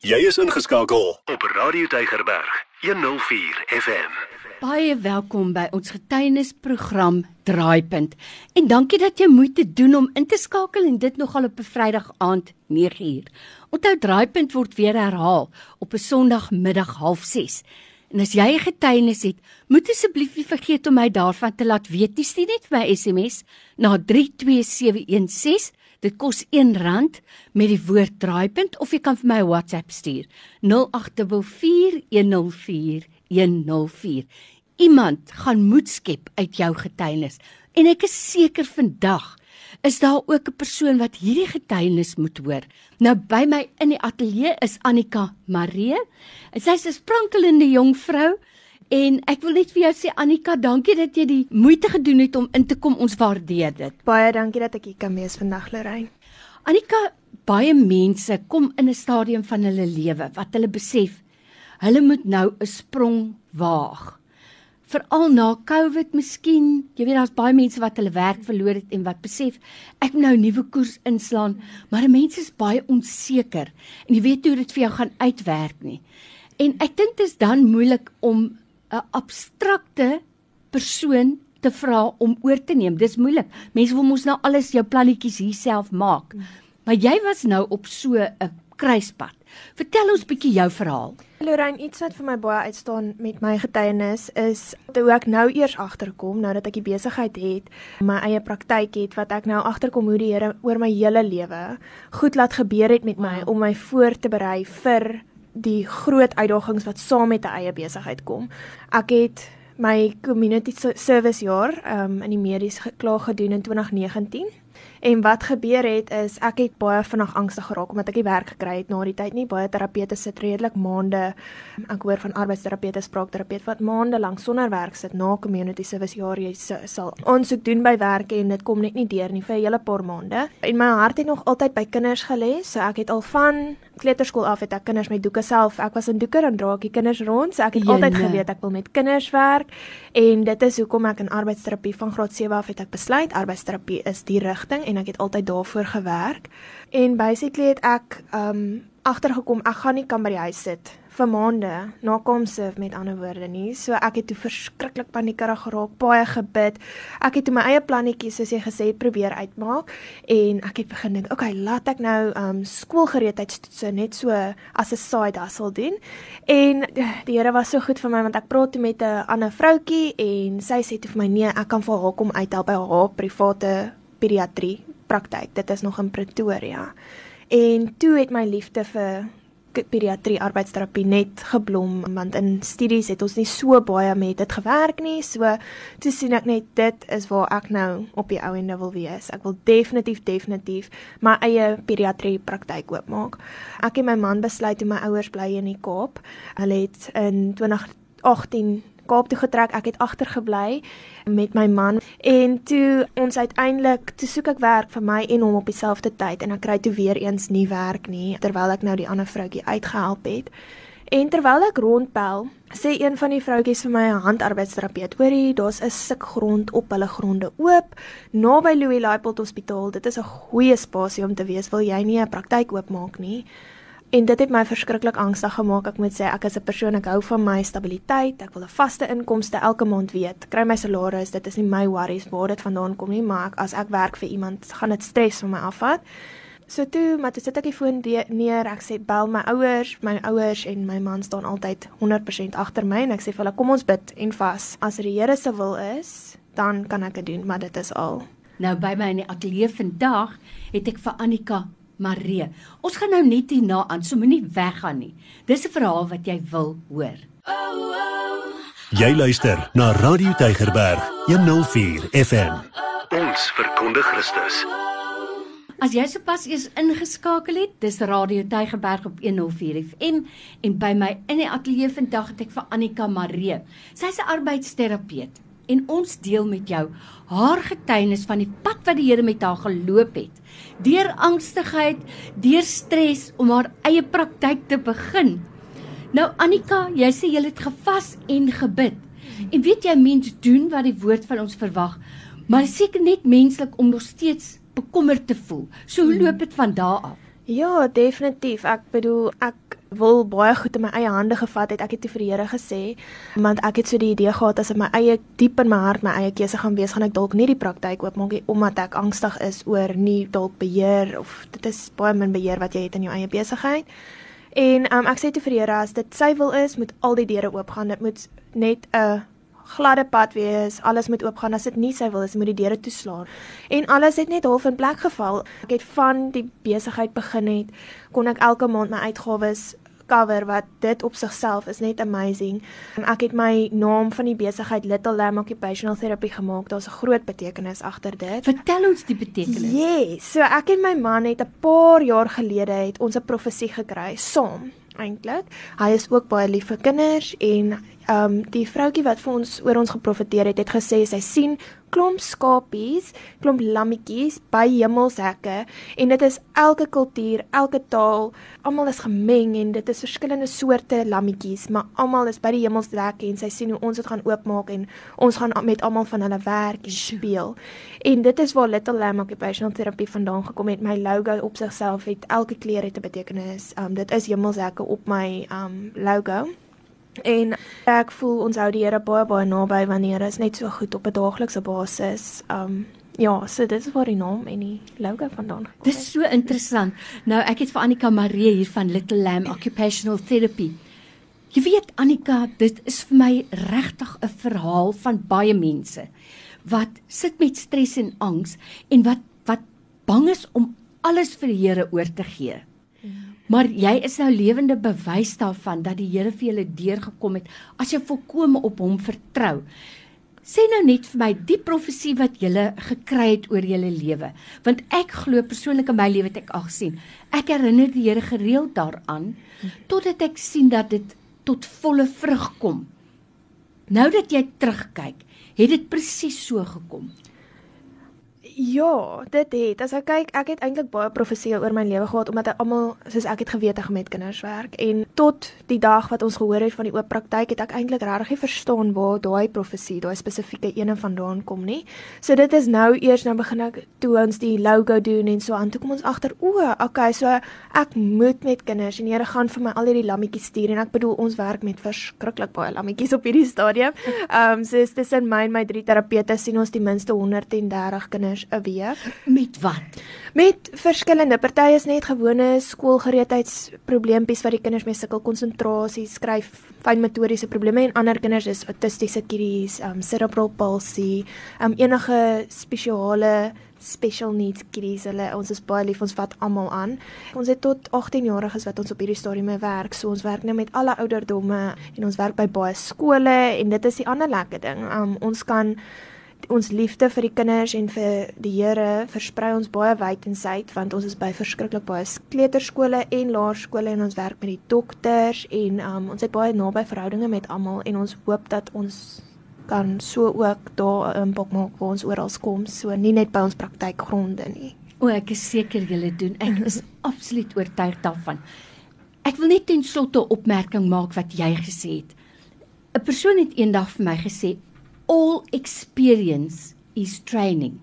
Jy is ingeskakel op Radio Tygerberg 104 FM. Baie welkom by ons getuienisprogram Draaipunt. En dankie dat jy moeite doen om in te skakel en dit nogal op 'n Vrydag aand 9uur. Onthou Draaipunt word weer herhaal op 'n Sondagmiddag 06:30. En as jy 'n getuienis het, moet asseblief nie vergeet om my daarvan te laat weet nie. Stuur net my SMS na 32716 Dit kos R1 met die woord draaipunt of jy kan vir my WhatsApp stuur 0841041004. Iemand gaan moed skep uit jou getuienis en ek is seker vandag is daar ook 'n persoon wat hierdie getuienis moet hoor. Nou by my in die ateljee is Annika Maree. Sy's 'n sprankelende jong vrou En ek wil net vir jou sê Annika, dankie dat jy die moeite gedoen het om in te kom. Ons waardeer dit. Baie dankie dat ek hier kan wees vandag, Lorraine. Annika, baie mense kom in 'n stadium van hulle lewe wat hulle besef hulle moet nou 'n sprong waag. Veral na COVID miskien, jy weet daar's baie mense wat hulle werk verloor het en wat besef ek moet nou 'n nuwe koers inslaan, maar mense is baie onseker en jy weet hoe dit vir jou gaan uitwerk nie. En ek dink dit is dan moeilik om 'n abstrakte persoon te vra om oor te neem. Dis moeilik. Mense wil mos nou alles jou plannetjies hier self maak. Maar jy was nou op so 'n kruispunt. Vertel ons bietjie jou verhaal. Lorraine, iets wat vir my baie uitstaan met my getuienis is hoe ek nou eers agterkom nou dat ek die besigheid het, my eie praktyk het wat ek nou agterkom hoe die Here oor my hele lewe goed laat gebeur het met my om my voor te berei vir die groot uitdagings wat saam met 'n eie besigheid kom. Ek het my community service jaar um, in die medies geklaar gedoen in 2019. En wat gebeur het is ek het baie vinnig angstig geraak omdat ek nie werk gekry het na die tyd nie. Baie terapeute sit redelik maande. Ek hoor van arbeidsterapeute, spraakterapeute wat maande lank sonder werk sit na community service jaar jy sal aansoek doen by werk en dit kom net nie deur nie vir 'n hele paar maande. En my hart het nog altyd by kinders gelê, so ek het al van kleuterskool af het ek kinders met doeke self. Ek was in doeke en dra ek die kinders rond. So ek het Jene. altyd geweet ek wil met kinders werk en dit is hoekom ek in arbeidsterapie van graad 7 af het ek besluit arbeidsterapie is die rigting en ek het altyd daarvoor gewerk. En basically het ek um agtergekom ek gaan nie kan by die huis sit vir maande na komse met ander woorde nie. So ek het toe verskriklik paniekerig geraak, baie gebid. Ek het toe my eie plannetjies soos jy gesê het probeer uitmaak en ek het begin dink, okay, laat ek nou um skoolgereedheidstoetse net so as 'n side hustle doen. En die Here was so goed vir my want ek praat toe met 'n ander vroutjie en sy sê toe vir my nee, ek kan vir haar kom uithelp by haar private pediatrie praktyk. Dit is nog in Pretoria. En toe het my liefde vir pediatrie arbeidsterapie net geblom want in studies het ons nie so baie met dit gewerk nie. So toe sien ek net dit is waar ek nou op die ou ende wil wees. Ek wil definitief definitief my eie pediatrie praktyk oopmaak. Ek en my man besluit toe my ouers bly in die Kaap. Hulle het in 2018 Kaap toe getrek. Ek het agtergebly met my man en toe ons uiteindelik toe soek ek werk vir my en hom op dieselfde tyd en ek kry toe weer eens nie werk nie terwyl ek nou die ander vroutjie uitgehelp het. En terwyl ek rondbel, sê een van die vroutjies vir my 'n handarbeidsterapeut, hoorie, daar's 'n stuk grond op hulle gronde oop naby Louis Laipold Hospitaal. Dit is 'n goeie spasie om te wees. Wil jy nie 'n praktyk oopmaak nie? En dit het my verskriklik angstig gemaak. Ek moet sê ek is 'n persoon ek hou van my stabiliteit. Ek wil 'n vaste inkomste elke maand weet. Kry my salaris, dit is nie my worries waar dit vandaan kom nie, maar ek, as ek werk vir iemand, gaan dit stres van my afvat. So toe, maar toe sit ek die foon neer. Ek sê bel my ouers, my ouers en my man staan altyd 100% agter my en ek sê vir hulle kom ons bid en vas. As dit die Here se wil is, dan kan ek dit doen, maar dit is al. Nou by my in die ateljee vandag het ek vir Annika Marie. Ons gaan nou net hierna aan, so moenie weggaan nie. Dis 'n verhaal wat jy wil hoor. Oh, oh. Jy luister na Radio Tygerberg 104 FM. Ons verkondig Christus. As jy sopas eers ingeskakel het, dis Radio Tygerberg op 104 FM en by my in die ateljee vandag het ek vir Annika Marie. Sy's 'n arbeidsterapeut en ons deel met jou haar getuienis van die pad wat die Here met haar geloop het. Deur angstigheid, deur stres om haar eie praktyk te begin. Nou Annika, jy sê jy het gevas en gebid. En weet jy mens doen wat die woord van ons verwag, maar seker net menslik om nog steeds bekommerd te voel. So hoe loop dit van daardie af? Ja, definitief. Ek bedoel ek wil baie goed in my eie hande gevat het. Ek het te vir die Here gesê, want ek het so die idee gehad as ek my eie diep in my hart my eie keuse gaan wees, gaan ek dalk nie die praktyk oopmaak nie omdat ek angstig is oor nie dalk beheer of dit is baie min beheer wat jy het in jou eie besigheid. En um, ek sê te vir die Here as dit sy wil is, moet al die deure oopgaan. Dit moet net 'n gladde pad wees. Alles moet oopgaan. As dit nie sy wil is, moet die deure toeslaan. En alles het net half in plek geval. Ek het van die besigheid begin het, kon ek elke maand my uitgawes cover wat dit op sigself is net amazing. Ek het my naam van die besigheid Little Lamb Occupational Therapy gemaak. Daar's 'n groot betekenis agter dit. Vertel ons die betekenis. Yes. So ek en my man het 'n paar jaar gelede het ons 'n profesie gekry saam eintlik. Hy is ook baie lief vir kinders en ehm um, die vroutjie wat vir ons oor ons geprofeteer het, het gesê sy sien klomp skapies, klomp lammetjies by hemelshekke en dit is elke kultuur, elke taal, almal is gemeng en dit is verskillende soorte lammetjies, maar almal is by die hemelshekke en sy sien hoe ons dit gaan oopmaak en ons gaan met almal van hulle werk en speel. En dit is waar Little Lamb Occupational Therapy vandaan gekom het. My logo op sigself het elke kleur het 'n betekenis. Um dit is hemelshekke op my um logo. En ek voel ons hou die Here baie baie naby wanneer is net so goed op 'n daaglikse basis. Um ja, so dit is waar die naam en die logo vandaan kom. Dis so interessant. Nou ek het vir Annika Marie hier van Little Lamb Occupational Therapy. Jy weet Annika, dit is vir my regtig 'n verhaal van baie mense wat sit met stres en angs en wat wat bang is om alles vir die Here oor te gee. Maar jy is nou lewende bewys daarvan dat die Here vir julle deurgekom het as jy volkome op hom vertrou. Sê nou net vir my die profesie wat jy gekry het oor julle lewe, want ek glo persoonlik in my lewe het ek al gesien. Ek herinner die Here gereeld daaraan totdat ek sien dat dit tot volle vrug kom. Nou dat jy terugkyk, het dit presies so gekom. Ja, dit het. As ek kyk, ek het eintlik baie profeseë oor my lewe gehad omdat ek almal soos ek het geweet ek met kinders werk en tot die dag wat ons gehoor het van die oop praktyk het ek eintlik regtig nie verstaan waar daai profesie, daai spesifieke ene vandaan kom nie. So dit is nou eers nou begin ek toe ons die logo doen en so aan toe kom ons agter o, okay, so ek moet met kinders en Here gaan vir my al hierdie lammetjies stuur en ek bedoel ons werk met verskriklik baie lammetjies op hierdie stadium. Ehm um, so is tussen my en my drie terapeute sien ons ten minste 130 kinders kinders 'n week. Met wat? Met verskillende partye is net gewone skoolgereedheidsprobleempies wat die kinders mee sukkel, konsentrasie, skryf, fynmotoriese probleme en ander kinders is autistiese kiddies, um cerebral palsy, um enige spesiale special needs kiddies. Hulle ons is baie lief, ons vat almal aan. Ons het tot 18 jariges wat ons op hierdie stadium mee werk. So ons werk nou met alle ouderdomme en ons werk by baie skole en dit is die ander lekker ding. Um ons kan ons liefde vir die kinders en vir die Here versprei ons baie wyd en suid want ons is by verskriklik baie kleuterskole en laerskole en ons werk met die dokters en um, ons het baie naby verhoudinge met almal en ons hoop dat ons kan so ook daar 'n impak maak waar ons oral kom so nie net by ons praktykgronde nie. O, ek is seker julle doen. Ek is absoluut oortuig daarvan. Ek wil net ten slotte 'n opmerking maak wat jy gesê het. 'n Persoon het eendag vir my gesê all experience is training.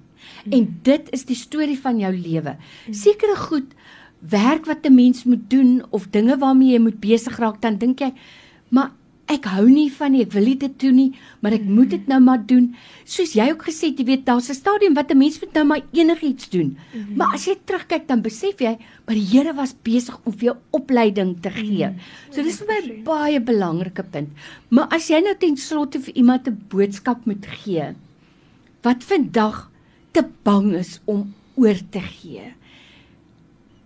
Mm. En dit is die storie van jou lewe. Mm. Sekere goed werk wat 'n mens moet doen of dinge waarmee jy moet besig raak, dan dink jy, maar ek hou nie van nie, ek wil nie dit doen nie, maar ek moet dit nou maar doen. Soos jy ook gesê het, jy weet daar's 'n stadium wat 'n mens moet nou maar enigiets doen. Mm -hmm. Maar as jy terugkyk dan besef jy, maar die Here was besig om vir jou opleiding te gee. Mm -hmm. So dis vir my baie belangrike punt. Maar as jy nou ten slotte vir iemand 'n boodskap moet gee wat vandag te bang is om oor te gee.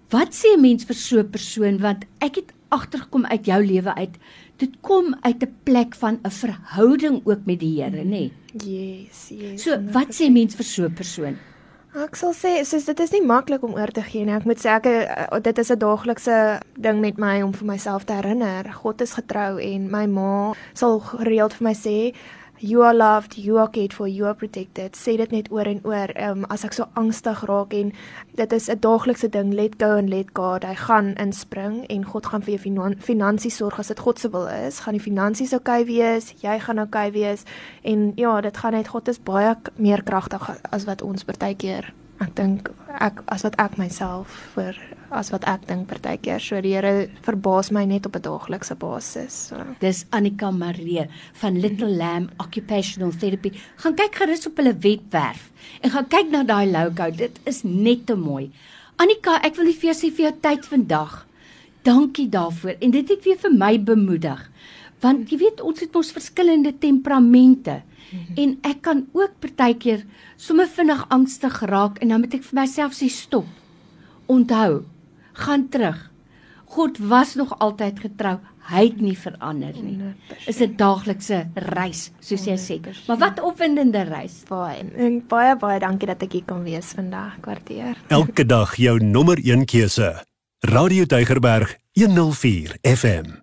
Wat sê 'n mens vir so 'n persoon want ek het agtergekom uit jou lewe uit dit kom uit 'n plek van 'n verhouding ook met die Here, nê? Yes, yes. So, wat sê mens vir so 'n persoon? Ek sal sê, soos dit is nie maklik om oor te gee nie. Ek moet sê ek eh, dit is 'n daaglikse ding met my om vir myself te herinner. God is getrou en my ma sal gereeld vir my sê, you are loved, you are cared for, you are protected. Sê dit net oor en oor. Ehm um, as ek so angstig raak en dit is 'n daaglikse ding, let go and let God. Hy gaan inspring en God gaan vir jou finan finansies sorg as dit God se wil is. Gaan die finansies oukei okay wees, jy gaan oukei okay wees en ja, dit gaan net God is baie meer kragtig as wat ons partykeer ek dink ek as wat ek myself vir as wat ek dink partykeer. So die Here verbaas my net op 'n daaglikse basis. So. Dis Annika Maree van Little Lamb Occupational Therapy. Gaan kyk gerus op hulle webwerf en gaan kyk na daai logo. Dit is net te mooi. Annika, ek wil nie vir sê vir jou tyd vandag. Dankie daarvoor. En dit het weer vir my bemoedig. Want jy weet ons het ons verskillende temperamente. En ek kan ook partykeer sommer vinnig angstig raak en dan moet ek vir myself sê stop. Onthou, gaan terug. God was nog altyd getrou. Hy het nie verander nie. Is 'n daaglikse reis, soos jy sê. Maar wat opwindende reis. Baie baie baie dankie dat ek hier kon wees vandag, kwartier. Elke dag jou nommer 1 keuse. Radio Deugerberg 104 FM.